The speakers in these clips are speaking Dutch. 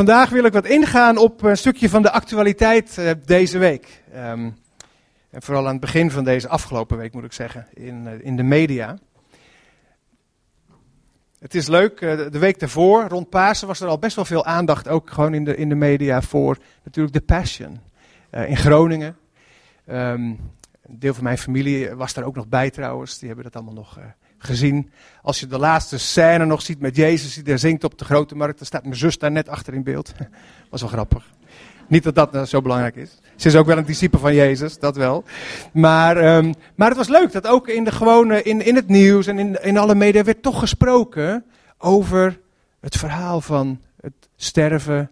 Vandaag wil ik wat ingaan op een stukje van de actualiteit uh, deze week. Um, en vooral aan het begin van deze afgelopen week moet ik zeggen, in, uh, in de media. Het is leuk, uh, de week daarvoor, rond Pasen, was er al best wel veel aandacht, ook gewoon in de, in de media, voor natuurlijk de Passion. in Groningen. Um, een deel van mijn familie was daar ook nog bij trouwens, die hebben dat allemaal nog gezien. Als je de laatste scène nog ziet met Jezus die daar zingt op de grote markt, dan staat mijn zus daar net achter in beeld. Was wel grappig. Niet dat dat nou zo belangrijk is. Ze is ook wel een discipel van Jezus, dat wel. Maar, um, maar het was leuk dat ook in, de gewone, in, in het nieuws en in, in alle media werd toch gesproken over het verhaal van het sterven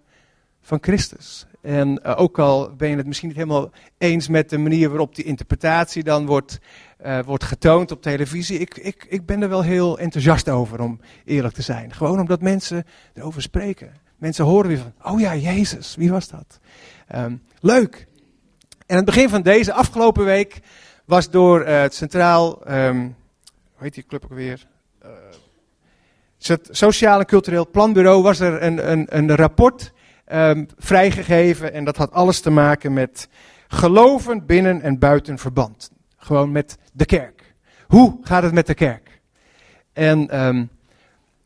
van Christus. En uh, ook al ben je het misschien niet helemaal eens met de manier waarop die interpretatie dan wordt uh, wordt getoond op televisie. Ik, ik, ik ben er wel heel enthousiast over, om eerlijk te zijn. Gewoon omdat mensen erover spreken. Mensen horen weer van, oh ja, Jezus, wie was dat? Um, leuk. En het begin van deze afgelopen week was door uh, het Centraal, um, hoe heet die club ook weer? Uh, het Sociaal en Cultureel Planbureau was er een, een, een rapport um, vrijgegeven. En dat had alles te maken met geloven binnen en buiten verband. Gewoon met de kerk. Hoe gaat het met de kerk? En um,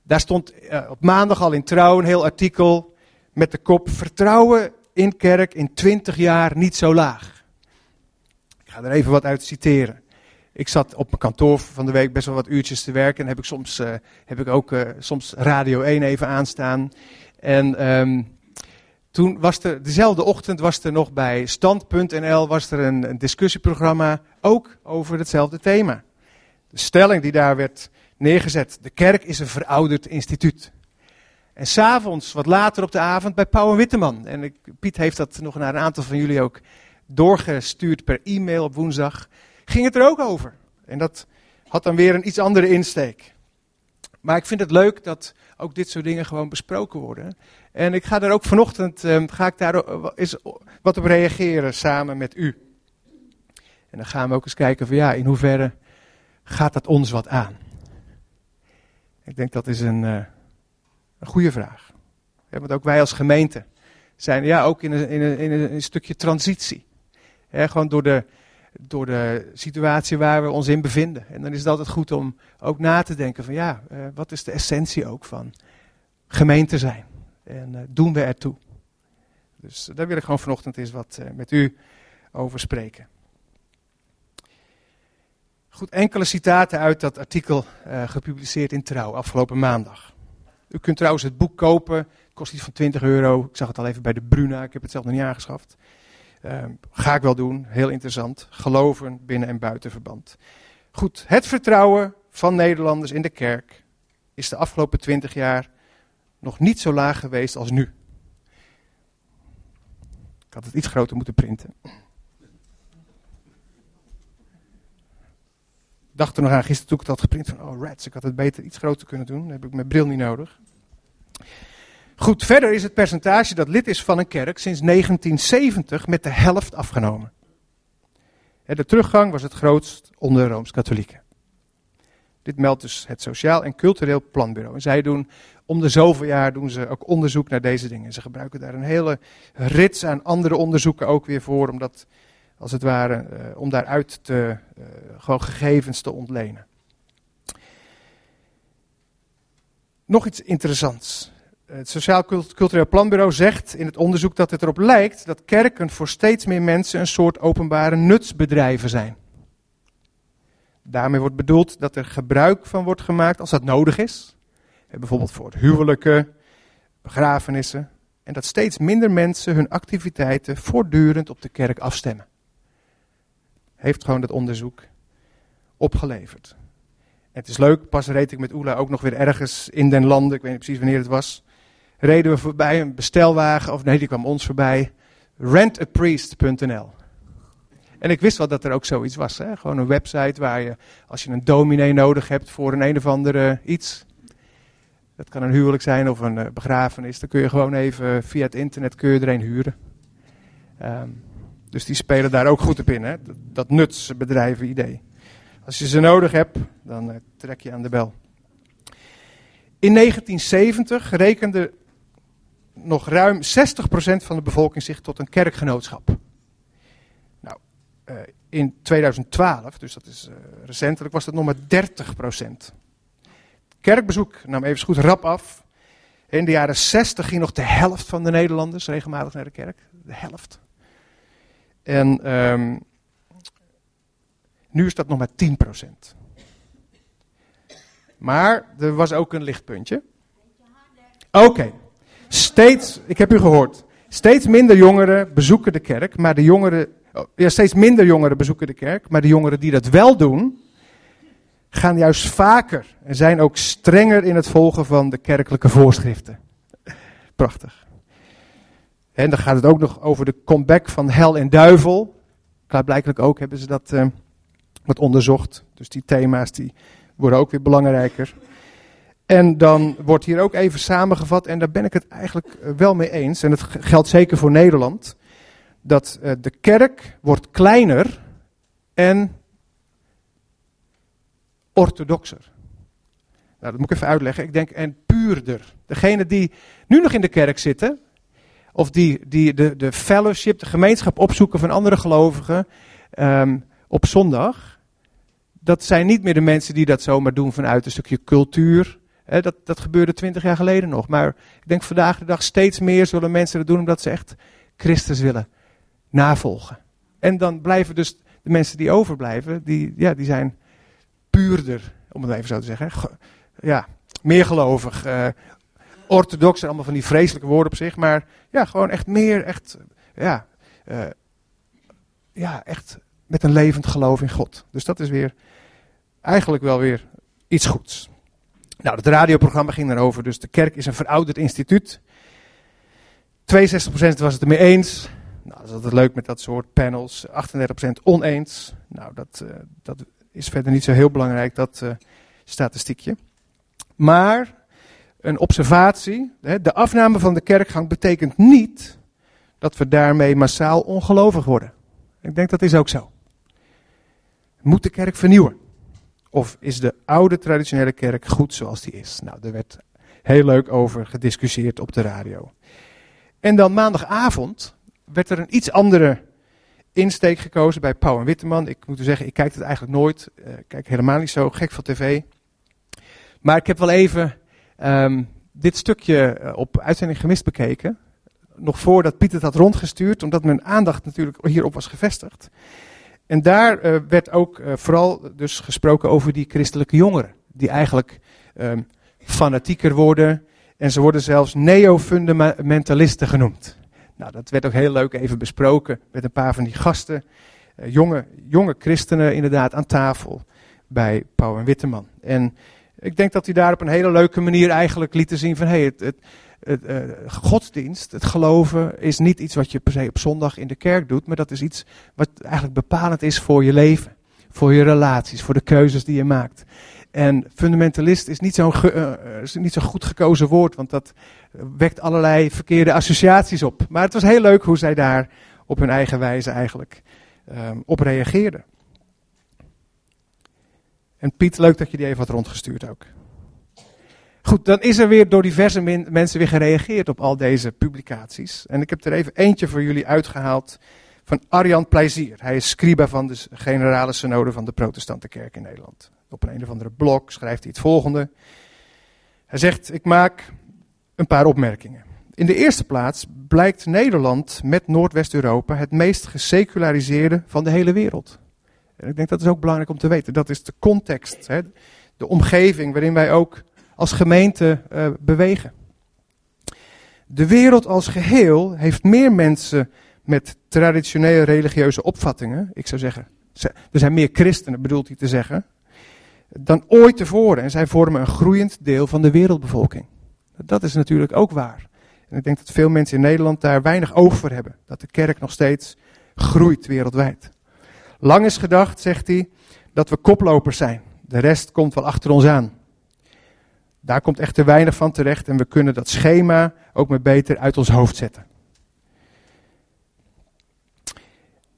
daar stond uh, op maandag al in Trouw een heel artikel met de kop Vertrouwen in kerk in 20 jaar niet zo laag. Ik ga er even wat uit citeren. Ik zat op mijn kantoor van de week best wel wat uurtjes te werken. En heb ik soms, uh, heb ik ook uh, soms Radio 1 even aanstaan. En um, toen was er, dezelfde ochtend was er nog bij Stand.nl was er een, discussieprogramma ook over hetzelfde thema. De stelling die daar werd neergezet, de kerk is een verouderd instituut. En s'avonds, wat later op de avond, bij Pauw en Witteman. En ik, Piet heeft dat nog naar een aantal van jullie ook doorgestuurd per e-mail op woensdag. Ging het er ook over. En dat had dan weer een iets andere insteek. Maar ik vind het leuk dat ook dit soort dingen gewoon besproken worden. En ik ga daar ook vanochtend um, ga ik daar eens wat op reageren samen met u. En dan gaan we ook eens kijken van ja, in hoeverre gaat dat ons wat aan? Ik denk dat is een, uh, een goede vraag. Ja, want ook wij als gemeente zijn ja, ook in een, in een, in een stukje transitie. Ja, gewoon door de, door de situatie waar we ons in bevinden. En dan is het altijd goed om ook na te denken van ja, uh, wat is de essentie ook van gemeente zijn? En uh, doen we ertoe? Dus daar wil ik gewoon vanochtend eens wat uh, met u over spreken. Goed, enkele citaten uit dat artikel gepubliceerd in Trouw afgelopen maandag. U kunt trouwens het boek kopen, kost iets van 20 euro. Ik zag het al even bij de Bruna, ik heb het zelf nog niet aangeschaft. Uh, ga ik wel doen, heel interessant. Geloven binnen en buiten verband. Goed, het vertrouwen van Nederlanders in de kerk is de afgelopen twintig jaar nog niet zo laag geweest als nu. Ik had het iets groter moeten printen. Ik dacht er nog aan gisteren toen ik het had geprint van, oh rats, ik had het beter iets groter kunnen doen. Dan heb ik mijn bril niet nodig. Goed, verder is het percentage dat lid is van een kerk sinds 1970 met de helft afgenomen. De teruggang was het grootst onder Rooms-Katholieken. Dit meldt dus het Sociaal en Cultureel Planbureau. En zij doen om de zoveel jaar doen ze ook onderzoek naar deze dingen. Ze gebruiken daar een hele rits aan andere onderzoeken ook weer voor, om dat, als het ware, uh, om daaruit te, uh, gewoon gegevens te ontlenen. Nog iets interessants. Het Sociaal Cultureel Planbureau zegt in het onderzoek dat het erop lijkt dat kerken voor steeds meer mensen een soort openbare nutsbedrijven zijn. Daarmee wordt bedoeld dat er gebruik van wordt gemaakt als dat nodig is. Bijvoorbeeld voor huwelijken, begrafenissen. En dat steeds minder mensen hun activiteiten voortdurend op de kerk afstemmen. Heeft gewoon dat onderzoek opgeleverd. het is leuk, pas reed ik met Oela ook nog weer ergens in den landen, ik weet niet precies wanneer het was reden we voorbij een bestelwagen, of nee, die kwam ons voorbij. Rentapriest.nl. En ik wist wel dat er ook zoiets was. Hè? Gewoon een website waar je, als je een dominee nodig hebt voor een een of andere iets. Dat kan een huwelijk zijn of een uh, begrafenis. Dan kun je gewoon even via het internet kun je er een huren. Um, dus die spelen daar ook goed op in. Hè? Dat, dat nutsbedrijven idee. Als je ze nodig hebt, dan uh, trek je aan de bel. In 1970 rekende nog ruim 60% van de bevolking zich tot een kerkgenootschap. Uh, in 2012, dus dat is uh, recentelijk, was dat nog maar 30%. Kerkbezoek nam even goed rap af. In de jaren 60 ging nog de helft van de Nederlanders regelmatig naar de kerk. De helft. En um, nu is dat nog maar 10%. Maar er was ook een lichtpuntje. Oké. Steeds, ik heb u gehoord. Steeds minder jongeren bezoeken de kerk, maar de jongeren, ja, steeds minder jongeren bezoeken de kerk, maar de jongeren die dat wel doen, gaan juist vaker en zijn ook strenger in het volgen van de kerkelijke voorschriften. Prachtig. En dan gaat het ook nog over de comeback van hel en duivel. Klaarblijkelijk ook hebben ze dat uh, wat onderzocht. Dus die thema's die worden ook weer belangrijker. En dan wordt hier ook even samengevat, en daar ben ik het eigenlijk eh, wel mee eens, en dat geldt zeker voor Nederland, dat uh, de kerk wordt kleiner en orthodoxer. Nou, dat moet ik even uitleggen. Ik denk, en puurder. Degene die nu nog in de kerk zitten, of die, die de, de fellowship, de gemeenschap opzoeken van andere gelovigen um, op zondag, dat zijn niet meer de mensen die dat zomaar doen vanuit een stukje cultuur. dat, dat gebeurde twintig jaar geleden nog. Maar ik denk vandaag de dag steeds meer zullen mensen dat doen omdat ze echt Christus willen navolgen. En dan blijven dus de mensen die overblijven, die, ja, die zijn puurder, om het even zo te zeggen. Ja, meer gelovig, uh, orthodox, allemaal van die vreselijke woorden op zich. Maar ja, gewoon echt meer, echt, ja, uh, ja, echt met een levend geloof in God. Dus dat is weer eigenlijk wel weer iets goeds. Nou, het radioprogramma ging erover, dus de kerk is een verouderd instituut. 62% was het ermee eens. Nou, dat is altijd leuk met dat soort panels. 38% oneens. Nou, dat, uh, dat is verder niet zo heel belangrijk, dat uh, statistiekje. Maar een observatie, hè, de afname van de kerkgang betekent niet dat we daarmee massaal ongelovig worden. Ik denk dat is ook zo. Moet de kerk vernieuwen? Of is de oude traditionele kerk goed zoals die is? Nou, daar werd heel leuk over gediscussieerd op de radio. En dan maandagavond werd er een iets andere insteek gekozen bij Pauw en Witteman. Ik moet u zeggen, ik kijk het eigenlijk nooit. Uh, ik kijk helemaal niet zo gek van tv. Maar ik heb wel even um, dit stukje eh, op uitzending gemist bekeken. Nog voordat Piet het had rondgestuurd, omdat mijn aandacht natuurlijk hierop was gevestigd. En daar uh, werd ook vooral dus gesproken over die christelijke jongeren. Die eigenlijk um, fanatieker worden. En ze worden zelfs neo-fundamentalisten genoemd. Nou, dat werd ook heel leuk even besproken met een paar van die gasten. Uh, jonge, jonge christenen inderdaad aan tafel bij Pauw en Witteman. En ik denk dat hij daar op een hele leuke manier eigenlijk liet zien van... Hey, het, het, uh, godsdienst, het geloven, is niet iets wat je per se op zondag in de kerk doet, maar dat is iets wat eigenlijk bepalend is voor je leven, voor je relaties, voor de keuzes die je maakt. En fundamentalist is niet zo'n uh, niet zo goed gekozen woord, want dat wekt allerlei verkeerde associaties op. Maar het was heel leuk hoe zij daar op hun eigen wijze eigenlijk um, op reageerden. En Piet, leuk dat je die even had rondgestuurd ook. Goed, dan is er weer door diverse mensen weer gereageerd op al deze publicaties. En ik heb er even eentje voor jullie uitgehaald van Arjan Plezier. Hij is scriba van de generale synode van de protestante kerk in Nederland. Op een, een of andere blog schrijft hij het volgende. Hij zegt, ik maak een paar opmerkingen. In de eerste plaats blijkt Nederland met Noordwest-Europa het meest geseculariseerde van de hele wereld. En ik denk dat is ook belangrijk om te weten. Dat is de context, hè, de omgeving waarin wij ook als gemeente uh, bewegen. De wereld als geheel heeft meer mensen met traditionele religieuze opvattingen. Ik zou zeggen, er zijn meer christenen, bedoelt hij te zeggen, dan ooit tevoren. En zij vormen een groeiend deel van de wereldbevolking. Dat is natuurlijk ook waar. En ik denk dat veel mensen in Nederland daar weinig oog voor hebben. Dat de kerk nog steeds groeit wereldwijd. Lang is gedacht, zegt hij, dat we koplopers zijn. De rest komt wel achter ons aan. Daar komt echt te weinig van terecht en we kunnen dat schema ook maar beter uit ons hoofd zetten.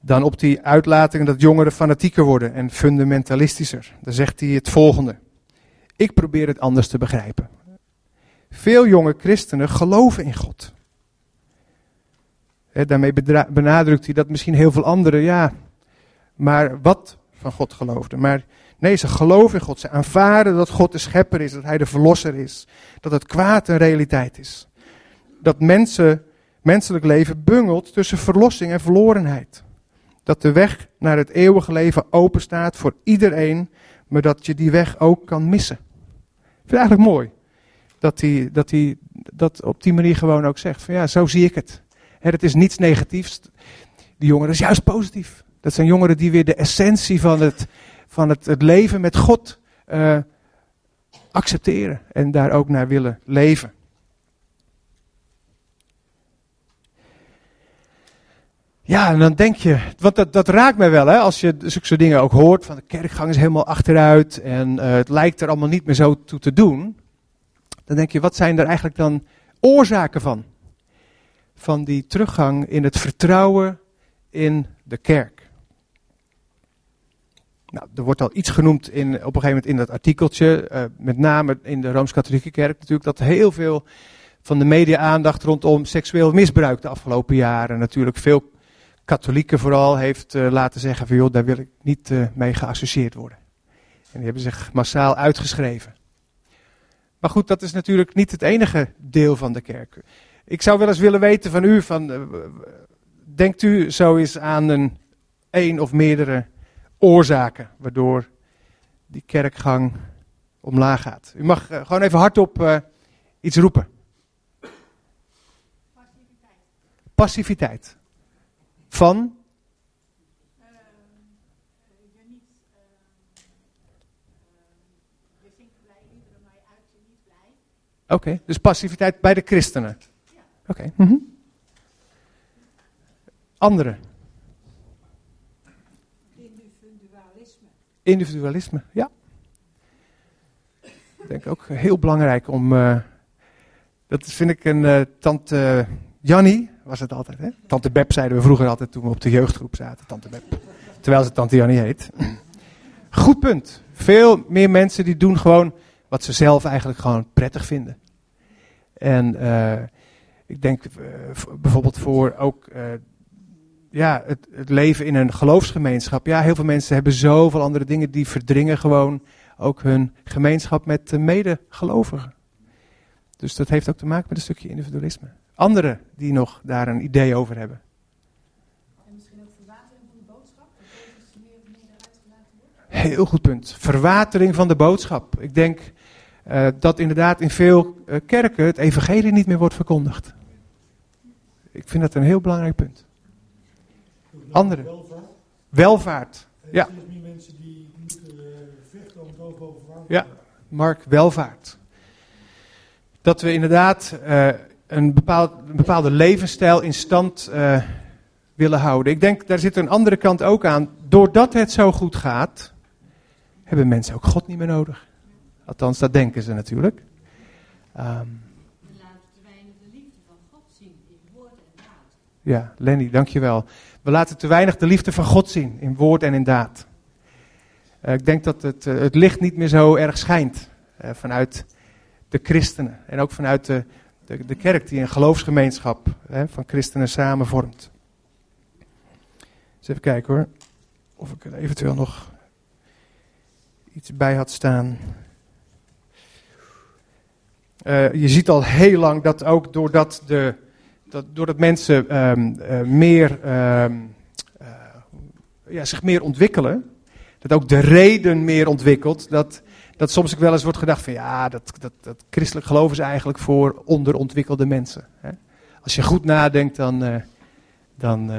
Dan op die uitlatingen dat jongeren fanatieker worden en fundamentalistischer. Dan zegt hij het volgende. Ik probeer het anders te begrijpen. Veel jonge christenen geloven in God. daarmee benadrukt hij dat misschien heel veel anderen, ja, maar wat van God geloofden. Maar nee, ze geloven in God. Ze aanvaarden dat God de schepper is, dat hij de verlosser is. Dat het kwaad een realiteit is. Dat mensen, menselijk leven bungelt tussen verlossing en verlorenheid. Dat de weg naar het eeuwige leven open staat voor iedereen, maar dat je die weg ook kan missen. Ik vind het eigenlijk mooi dat hij dat, dat op die manier gewoon ook zegt. Van ja, zo zie ik het. het is niets negatiefs. Die jongeren is juist positief. Dat zijn jongeren die weer de essentie van het, van het, het leven met God uh, accepteren en daar ook naar willen leven. Ja, en dan denk je, want dat, dat raakt mij wel, hè, als je zulke soort dingen ook hoort, van de kerkgang is helemaal achteruit en uh, het lijkt er allemaal niet meer zo toe te doen. Dan denk je, wat zijn er eigenlijk dan oorzaken van? Van die teruggang in het vertrouwen in de kerk. Nou, er wordt al iets genoemd in, op een gegeven moment in dat artikeltje, uh, met name in de Rooms-Katholieke Kerk natuurlijk, dat heel veel van de media-aandacht rondom seksueel misbruik de afgelopen jaren, natuurlijk veel katholieken vooral, heeft uh, laten zeggen van joh, daar wil ik niet uh, mee geassocieerd worden. En die hebben zich massaal uitgeschreven. Maar goed, dat is natuurlijk niet het enige deel van de kerk. Ik zou wel eens willen weten van u, van, denkt u zo eens aan een één of meerdere oorzaken waardoor die kerkgang omlaag gaat. U mag gewoon even hardop uh, iets roepen. Passiviteit. Passiviteit. Van? Je zingt blij liederen, maar je uit je niet blij. Oké, dus passiviteit bij de christenen. Ja. Oké. Okay. Mm -hmm. Anderen? Individualisme, ja. Ik denk ook heel belangrijk om. Uh, dat vind ik een uh, tante Jannie, was het altijd, hè? Tante Beb zeiden we vroeger altijd toen we op de jeugdgroep zaten, tante Beb. Terwijl ze tante Jannie heet. Goed punt. Veel meer mensen die doen gewoon wat ze zelf eigenlijk gewoon prettig vinden. En uh, ik denk bijvoorbeeld voor ook ja, het, het, leven in een geloofsgemeenschap. Ja, heel veel mensen hebben zoveel andere dingen die verdringen gewoon ook hun gemeenschap met de medegelovigen. Dus dat heeft ook te maken met een stukje individualisme. Anderen die nog daar een idee over hebben. En misschien ook verwatering van de boodschap? Dat meer of meer uitgelaten wordt? Heel goed punt. Verwatering van de boodschap. Ik denk uh, dat inderdaad in veel uh, kerken het evangelie niet meer wordt verkondigd. Ik vind dat een heel belangrijk punt. Andere. Welvaart. Welvaart. Ja. meer mensen die moeten uh, vechten om het boven Ja, Mark, welvaart. Dat we inderdaad uh, een, bepaald, een, bepaalde levensstijl in stand uh, willen houden. Ik denk, daar zit een andere kant ook aan. Doordat het zo goed gaat, hebben mensen ook God niet meer nodig. Althans, dat denken ze natuurlijk. Um, Ja, Lenny, dankjewel. We laten te weinig de liefde van God zien in woord en in daad. Uh, ik denk dat het, uh, het licht niet meer zo erg schijnt vanuit de christenen. En ook vanuit de, de, de kerk die een geloofsgemeenschap van christenen samen vormt. Dus even kijken hoor. Of ik er eventueel nog iets bij had staan. je ziet al heel lang dat ook doordat de dat doordat mensen um, uh, meer, um, uh, ja, zich meer ontwikkelen, dat ook de reden meer ontwikkelt, dat, dat soms ook wel eens wordt gedacht van ja, dat, dat, dat christelijk geloof is eigenlijk voor onderontwikkelde mensen. Hè? Als je goed nadenkt, dan, uh, dan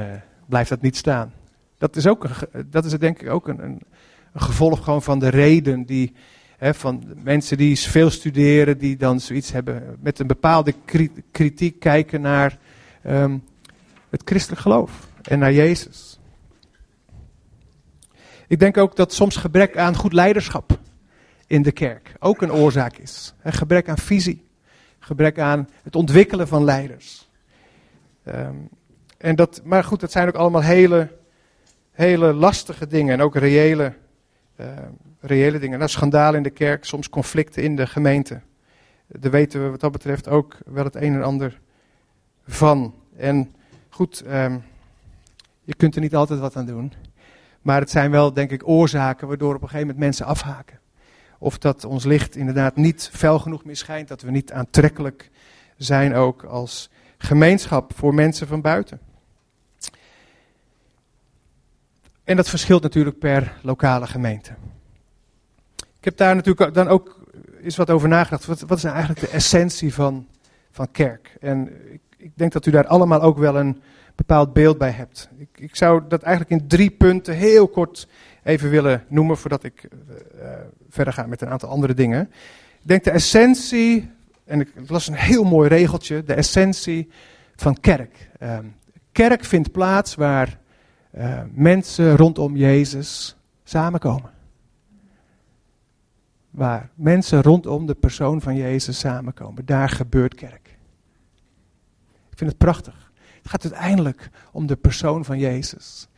blijft dat niet staan. Dat is, ook een, dat is denk ik ook een, een, een gevolg gewoon van de reden die, He, van mensen die veel studeren, die dan zoiets hebben, met een bepaalde kritiek kijken naar um, het christelijk geloof en naar Jezus. Ik denk ook dat soms gebrek aan goed leiderschap in de kerk ook een oorzaak is. He, gebrek aan visie, gebrek aan het ontwikkelen van leiders. Um, en dat, maar goed, dat zijn ook allemaal hele, hele lastige dingen en ook reële. Uh, reële dingen. Nou, schandalen in de kerk, soms conflicten in de gemeente. Daar weten we wat dat betreft ook wel het een en ander van. En goed, ehm, je kunt er niet altijd wat aan doen. Maar het zijn wel, denk ik, oorzaken waardoor op een gegeven moment mensen afhaken. Of dat ons licht inderdaad niet fel genoeg meer schijnt, dat we niet aantrekkelijk zijn ook als gemeenschap voor mensen van buiten. En dat verschilt natuurlijk per lokale gemeente. Ik heb daar natuurlijk dan ook eens wat over nagedacht. Wat, wat is nou eigenlijk de essentie van, van kerk? En ik, ik, denk dat u daar allemaal ook wel een bepaald beeld bij hebt. Ik, ik, zou dat eigenlijk in drie punten heel kort even willen noemen voordat ik uh, verder ga met een aantal andere dingen. Ik denk de essentie, en ik las een heel mooi regeltje, de essentie van kerk. Uh, kerk vindt plaats waar uh, mensen rondom Jezus samenkomen. Waar mensen rondom de persoon van Jezus samenkomen. Daar gebeurt kerk. Ik vind het prachtig. Het gaat uiteindelijk om de persoon van Jezus.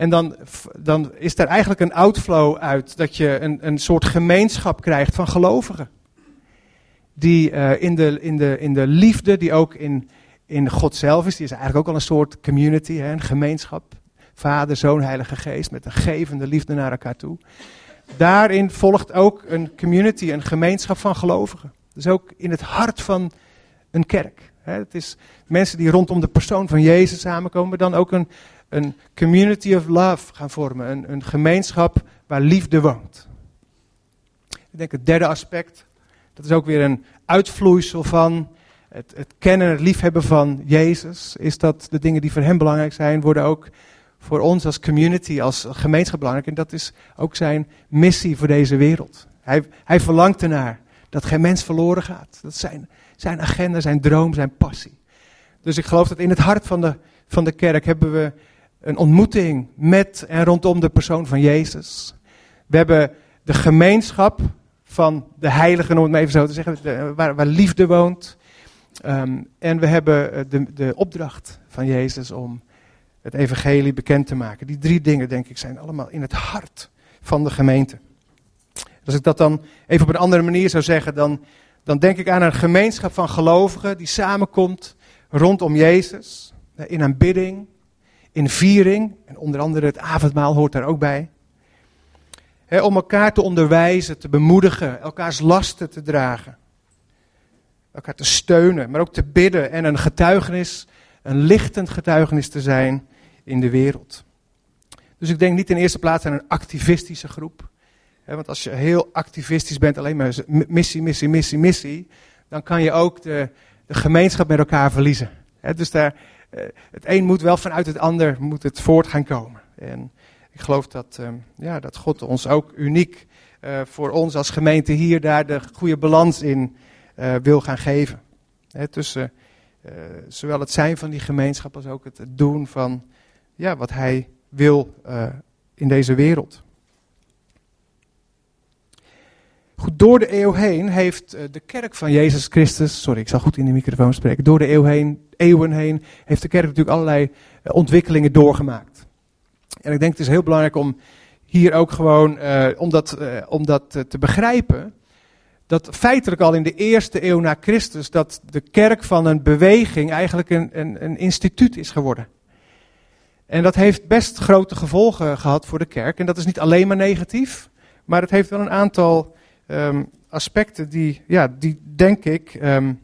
En dan, dan is er eigenlijk een outflow uit dat je een, een soort gemeenschap krijgt van gelovigen. Die uh, in, de, in, de, in de liefde, die ook in, in God zelf is. Die is eigenlijk ook al een soort community, hè, een gemeenschap. Vader, Zoon, Heilige Geest met een gevende liefde naar elkaar toe. Daarin volgt ook een community, een gemeenschap van gelovigen. Dus ook in het hart van een kerk. Hè. Het is mensen die rondom de persoon van Jezus samenkomen, dan ook een, een community of love gaan vormen. Een, een gemeenschap waar liefde woont. Ik denk het derde aspect, dat is ook weer een uitvloeisel van het, het kennen, het liefhebben van Jezus, is dat de dingen die voor hem belangrijk zijn, worden ook voor ons als community, als gemeenschap belangrijk. En dat is ook zijn missie voor deze wereld. Hij, hij verlangt ernaar dat geen mens verloren gaat. Dat is zijn, zijn agenda, zijn droom, zijn passie. Dus ik geloof dat in het hart van de, van de kerk hebben we een ontmoeting met en rondom de persoon van Jezus. We hebben de gemeenschap van de heiligen, om het maar even zo te zeggen, waar, waar liefde woont. Um, en we hebben eh, de, de opdracht van Jezus om het evangelie bekend te maken. Die drie dingen, denk ik, zijn allemaal in het hart van de gemeente. Als ik dat dan even op een andere manier zou zeggen, dan, dan denk ik aan een gemeenschap van gelovigen die samenkomt rondom Jezus. In aanbidding, in viering, en onder andere het avondmaal hoort daar ook bij. om elkaar te onderwijzen, te bemoedigen, elkaars lasten te dragen elkaar te steunen, maar ook te bidden en een getuigenis, een lichtend getuigenis te zijn in de wereld. Dus ik denk niet in eerste plaats aan een activistische groep. want als je heel activistisch bent, alleen maar missie, missie, missie, missie, dan kan je ook de, de gemeenschap met elkaar verliezen. dus daar, eh, het een moet wel vanuit het ander moet het voort gaan komen. En ik geloof dat, ehm, ja, dat God ons ook uniek uh, voor ons als gemeente hier daar de goede balans in uh, wil gaan geven. tussen uh, zowel het zijn van die gemeenschap als ook het doen van ja, wat hij wil in deze wereld. Goed, door de eeuw heen heeft de kerk van Jezus Christus, sorry ik zal goed in de microfoon spreken, door de heen, eeuwen heen heeft de kerk natuurlijk allerlei ontwikkelingen doorgemaakt. En ik denk het is heel belangrijk om hier ook gewoon, om dat, om dat te begrijpen, dat feitelijk al in de eerste eeuw na Christus, dat de kerk van een beweging eigenlijk een, een, een instituut is geworden. En dat heeft best grote gevolgen gehad voor de kerk. En dat is niet alleen maar negatief, maar het heeft wel een aantal um, aspecten die, ja, die denk ik, um,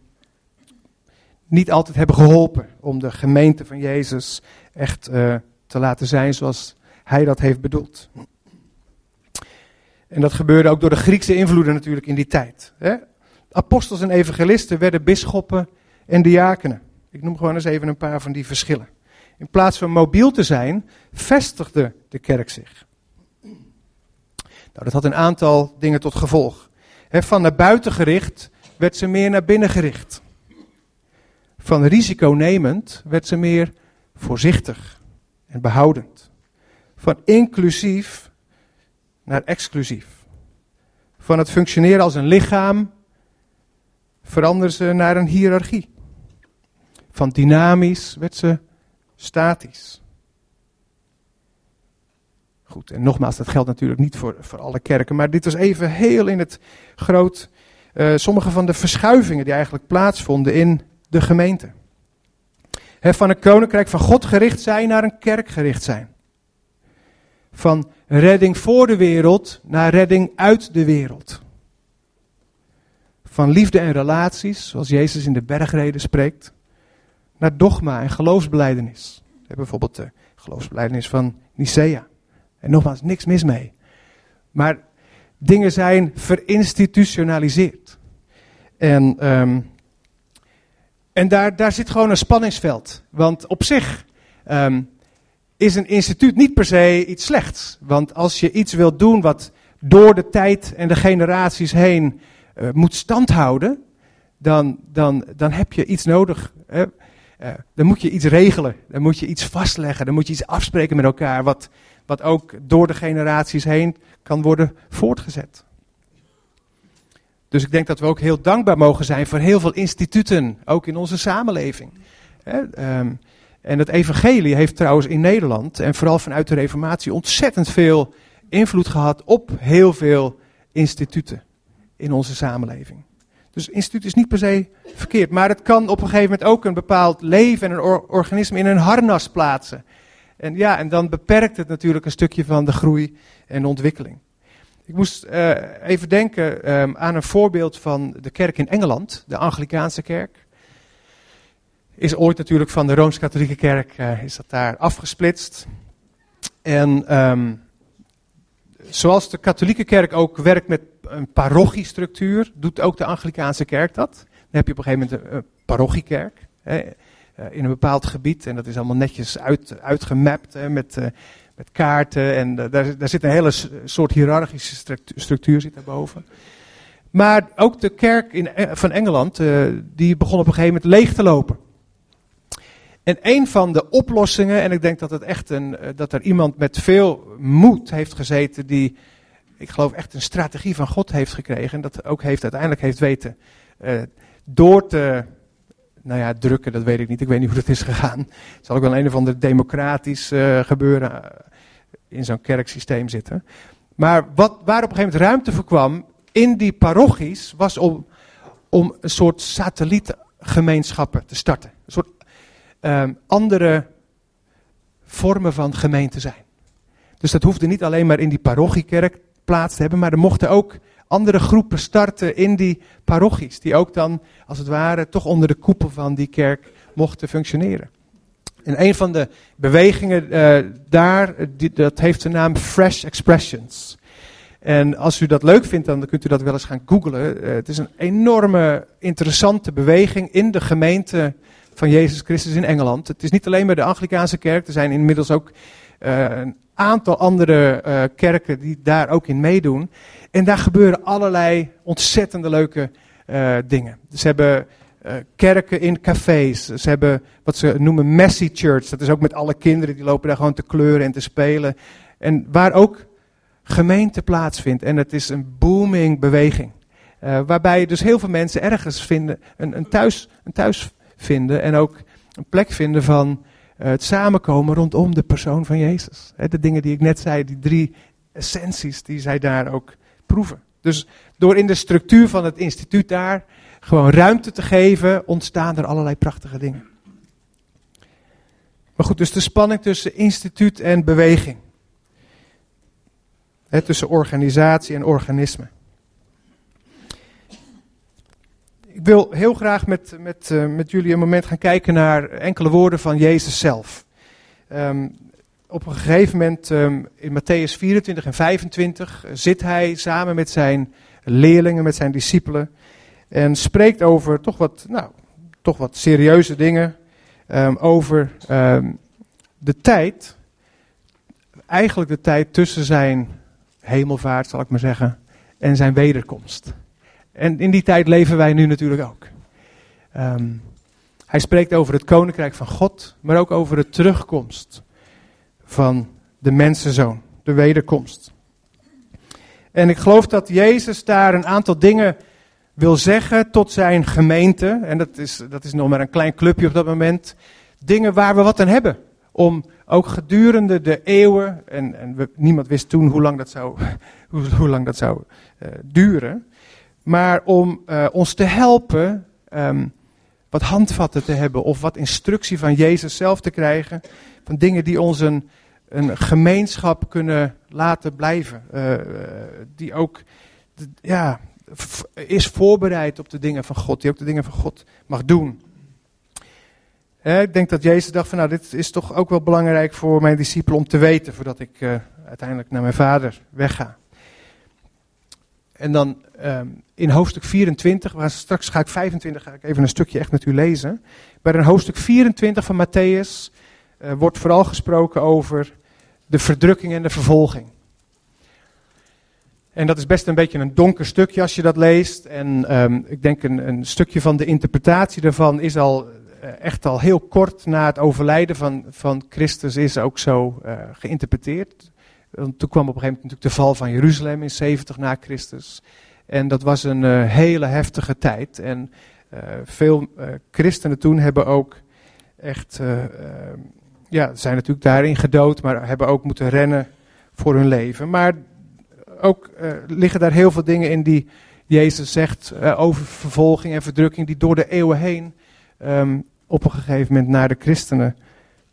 niet altijd hebben geholpen om de gemeente van Jezus echt uh, te laten zijn zoals hij dat heeft bedoeld. En dat gebeurde ook door de Griekse invloeden natuurlijk in die tijd. Hè? Apostels en evangelisten werden bisschoppen en diakenen. Ik noem gewoon eens even een paar van die verschillen. In plaats van mobiel te zijn, vestigde de kerk zich. Nou, dat had een aantal dingen tot gevolg. van naar buiten gericht werd ze meer naar binnen gericht. Van risiconemend werd ze meer voorzichtig en behoudend. Van inclusief naar exclusief. Van het functioneren als een lichaam veranderde ze naar een hiërarchie. Van dynamisch werd ze statisch. Goed, en nogmaals, dat geldt natuurlijk niet voor, voor alle kerken, maar dit was even heel in het groot. Uh, sommige van de verschuivingen die eigenlijk plaatsvonden in de gemeente. van een koninkrijk van God gericht zijn naar een kerk gericht zijn. Van redding voor de wereld naar redding uit de wereld. Van liefde en relaties, zoals Jezus in de bergreden spreekt, naar dogma en geloofsbeleidenis. Bijvoorbeeld de geloofsbeleidenis van Nicea. En nogmaals, niks mis mee. Maar dingen zijn verinstitutionaliseerd. En, um, en daar, daar zit gewoon een spanningsveld. Want op zich um, is een instituut niet per se iets slechts. Want als je iets wilt doen wat door de tijd en de generaties heen uh, moet standhouden, dan, dan, dan heb je iets nodig. Hè? Uh, dan moet je iets regelen, dan moet je iets vastleggen, dan moet je iets afspreken met elkaar, wat, wat ook door de generaties heen kan worden voortgezet. Dus ik denk dat we ook heel dankbaar mogen zijn voor heel veel instituten, ook in onze samenleving. Um, en het evangelie heeft trouwens in Nederland, en vooral vanuit de reformatie, ontzettend veel invloed gehad op heel veel instituten in onze samenleving. Dus instituut is niet per se verkeerd, maar het kan op een gegeven moment ook een bepaald leven en een or organisme in een harnas plaatsen. En ja, en dan beperkt het natuurlijk een stukje van de groei en ontwikkeling. Ik moest uh, even denken um, aan een voorbeeld van de kerk in Engeland, de Anglikaanse kerk is ooit natuurlijk van de Rooms-Katholieke Kerk uh, is dat daar afgesplitst. En um, zoals de katholieke kerk ook werkt met een parochiestructuur, doet ook de Anglikaanse kerk dat. Dan heb je op een gegeven moment een, parochiekerk hè, in een bepaald gebied. En dat is allemaal netjes uit, uitgemapt hè, met, uh, met kaarten. En daar, daar zit een hele soort hiërarchische structuur zit daarboven. Maar ook de kerk in, van Engeland, die begon op een gegeven moment leeg te lopen. En een van de oplossingen, en ik denk dat, het echt een, eh, dat er iemand met veel moed heeft gezeten, die, ik geloof, echt een strategie van God heeft gekregen. En dat ook heeft, uiteindelijk heeft weten door te, nou ja, drukken, dat weet ik niet. Ik weet niet hoe dat is gegaan. Het zal ook wel een of ander democratisch uh, gebeuren in zo'n kerksysteem zitten. Maar wat, waar op een gegeven moment ruimte voor kwam in die parochies, was om, om een soort satellietgemeenschappen te starten. Een soort um, andere vormen van gemeente zijn. Dus dat hoefde niet alleen maar in die parochiekerk plaats te hebben, maar er mochten ook andere groepen starten in die parochies, die ook dan, als het ware, toch onder de koepel van die kerk mochten functioneren. En een van de bewegingen uh, daar, dat heeft de naam Fresh Expressions. En als u dat leuk vindt, dan kunt u dat wel eens gaan googlen. Uh, het is een enorme, interessante beweging in de gemeente van Jezus Christus in Engeland. Het is niet alleen maar de Anglikaanse kerk, er zijn inmiddels ook een aantal andere uh, kerken die daar ook in meedoen. En daar gebeuren allerlei ontzettende leuke uh, dingen. Ze hebben kerken in cafés, ze hebben wat ze noemen messy church. Dat is ook met alle kinderen, die lopen daar gewoon te kleuren en te spelen. En waar ook gemeente plaatsvindt. En het is een booming beweging. waarbij dus heel veel mensen ergens vinden, een, een, thuis, een thuis vinden en ook een plek vinden van het samenkomen rondom de persoon van Jezus. De dingen die ik net zei, die drie essenties die zij daar ook proeven. Dus door in de structuur van het instituut daar gewoon ruimte te geven, ontstaan er allerlei prachtige dingen. Maar goed, dus de spanning tussen instituut en beweging. Tussen organisatie en organisme. Ik wil heel graag met, met, uh, met jullie een moment gaan kijken naar enkele woorden van Jezus zelf. Um, op een gegeven moment um, in Matthäus 24 en 25 zit hij samen met zijn leerlingen, met zijn discipelen. En spreekt over toch wat, nou, toch wat serieuze dingen. Um, over de tijd, eigenlijk de tijd tussen zijn hemelvaart, zal ik maar zeggen, en zijn wederkomst. En in die tijd leven wij nu natuurlijk ook. Um, hij spreekt over het koninkrijk van God, maar ook over de terugkomst van de mensenzoon, de wederkomst. En ik geloof dat Jezus daar een aantal dingen wil zeggen tot zijn gemeente. En dat is, dat is nog maar een klein clubje op dat moment. Dingen waar we wat aan hebben. Om ook gedurende de eeuwen, en, en we, niemand wist toen hoe lang dat zou, hoe, lang dat zou uh, duren maar om uh, ons te helpen um, wat handvatten te hebben of wat instructie van Jezus zelf te krijgen. Van dingen die ons een, een gemeenschap kunnen laten blijven. Uh, die ook ja, is voorbereid op de dingen van God. Die ook de dingen van God mag doen. ik denk dat Jezus dacht van nou dit is toch ook wel belangrijk voor mijn discipelen om te weten. Voordat ik uiteindelijk naar mijn vader wegga. En dan um, in hoofdstuk 24, waar straks ga ik 25, ga ik even een stukje echt met u lezen. Bij een hoofdstuk 24 van Matthäus uh, wordt vooral gesproken over de verdrukking en de vervolging. En dat is best een beetje een donker stukje als je dat leest. En um, ik denk een, een, stukje van de interpretatie daarvan is al uh, echt al heel kort na het overlijden van, van Christus is ook zo uh, geïnterpreteerd. Want toen kwam op een gegeven moment natuurlijk de val van Jeruzalem in 70 na Christus. En dat was een uh, hele heftige tijd. En uh, veel uh, christenen toen hebben ook echt, ja, zijn natuurlijk daarin gedood, maar hebben ook moeten rennen voor hun leven. Maar ook liggen daar heel veel dingen in die Jezus zegt over vervolging en verdrukking, die door de eeuwen heen um, op een gegeven moment naar de christenen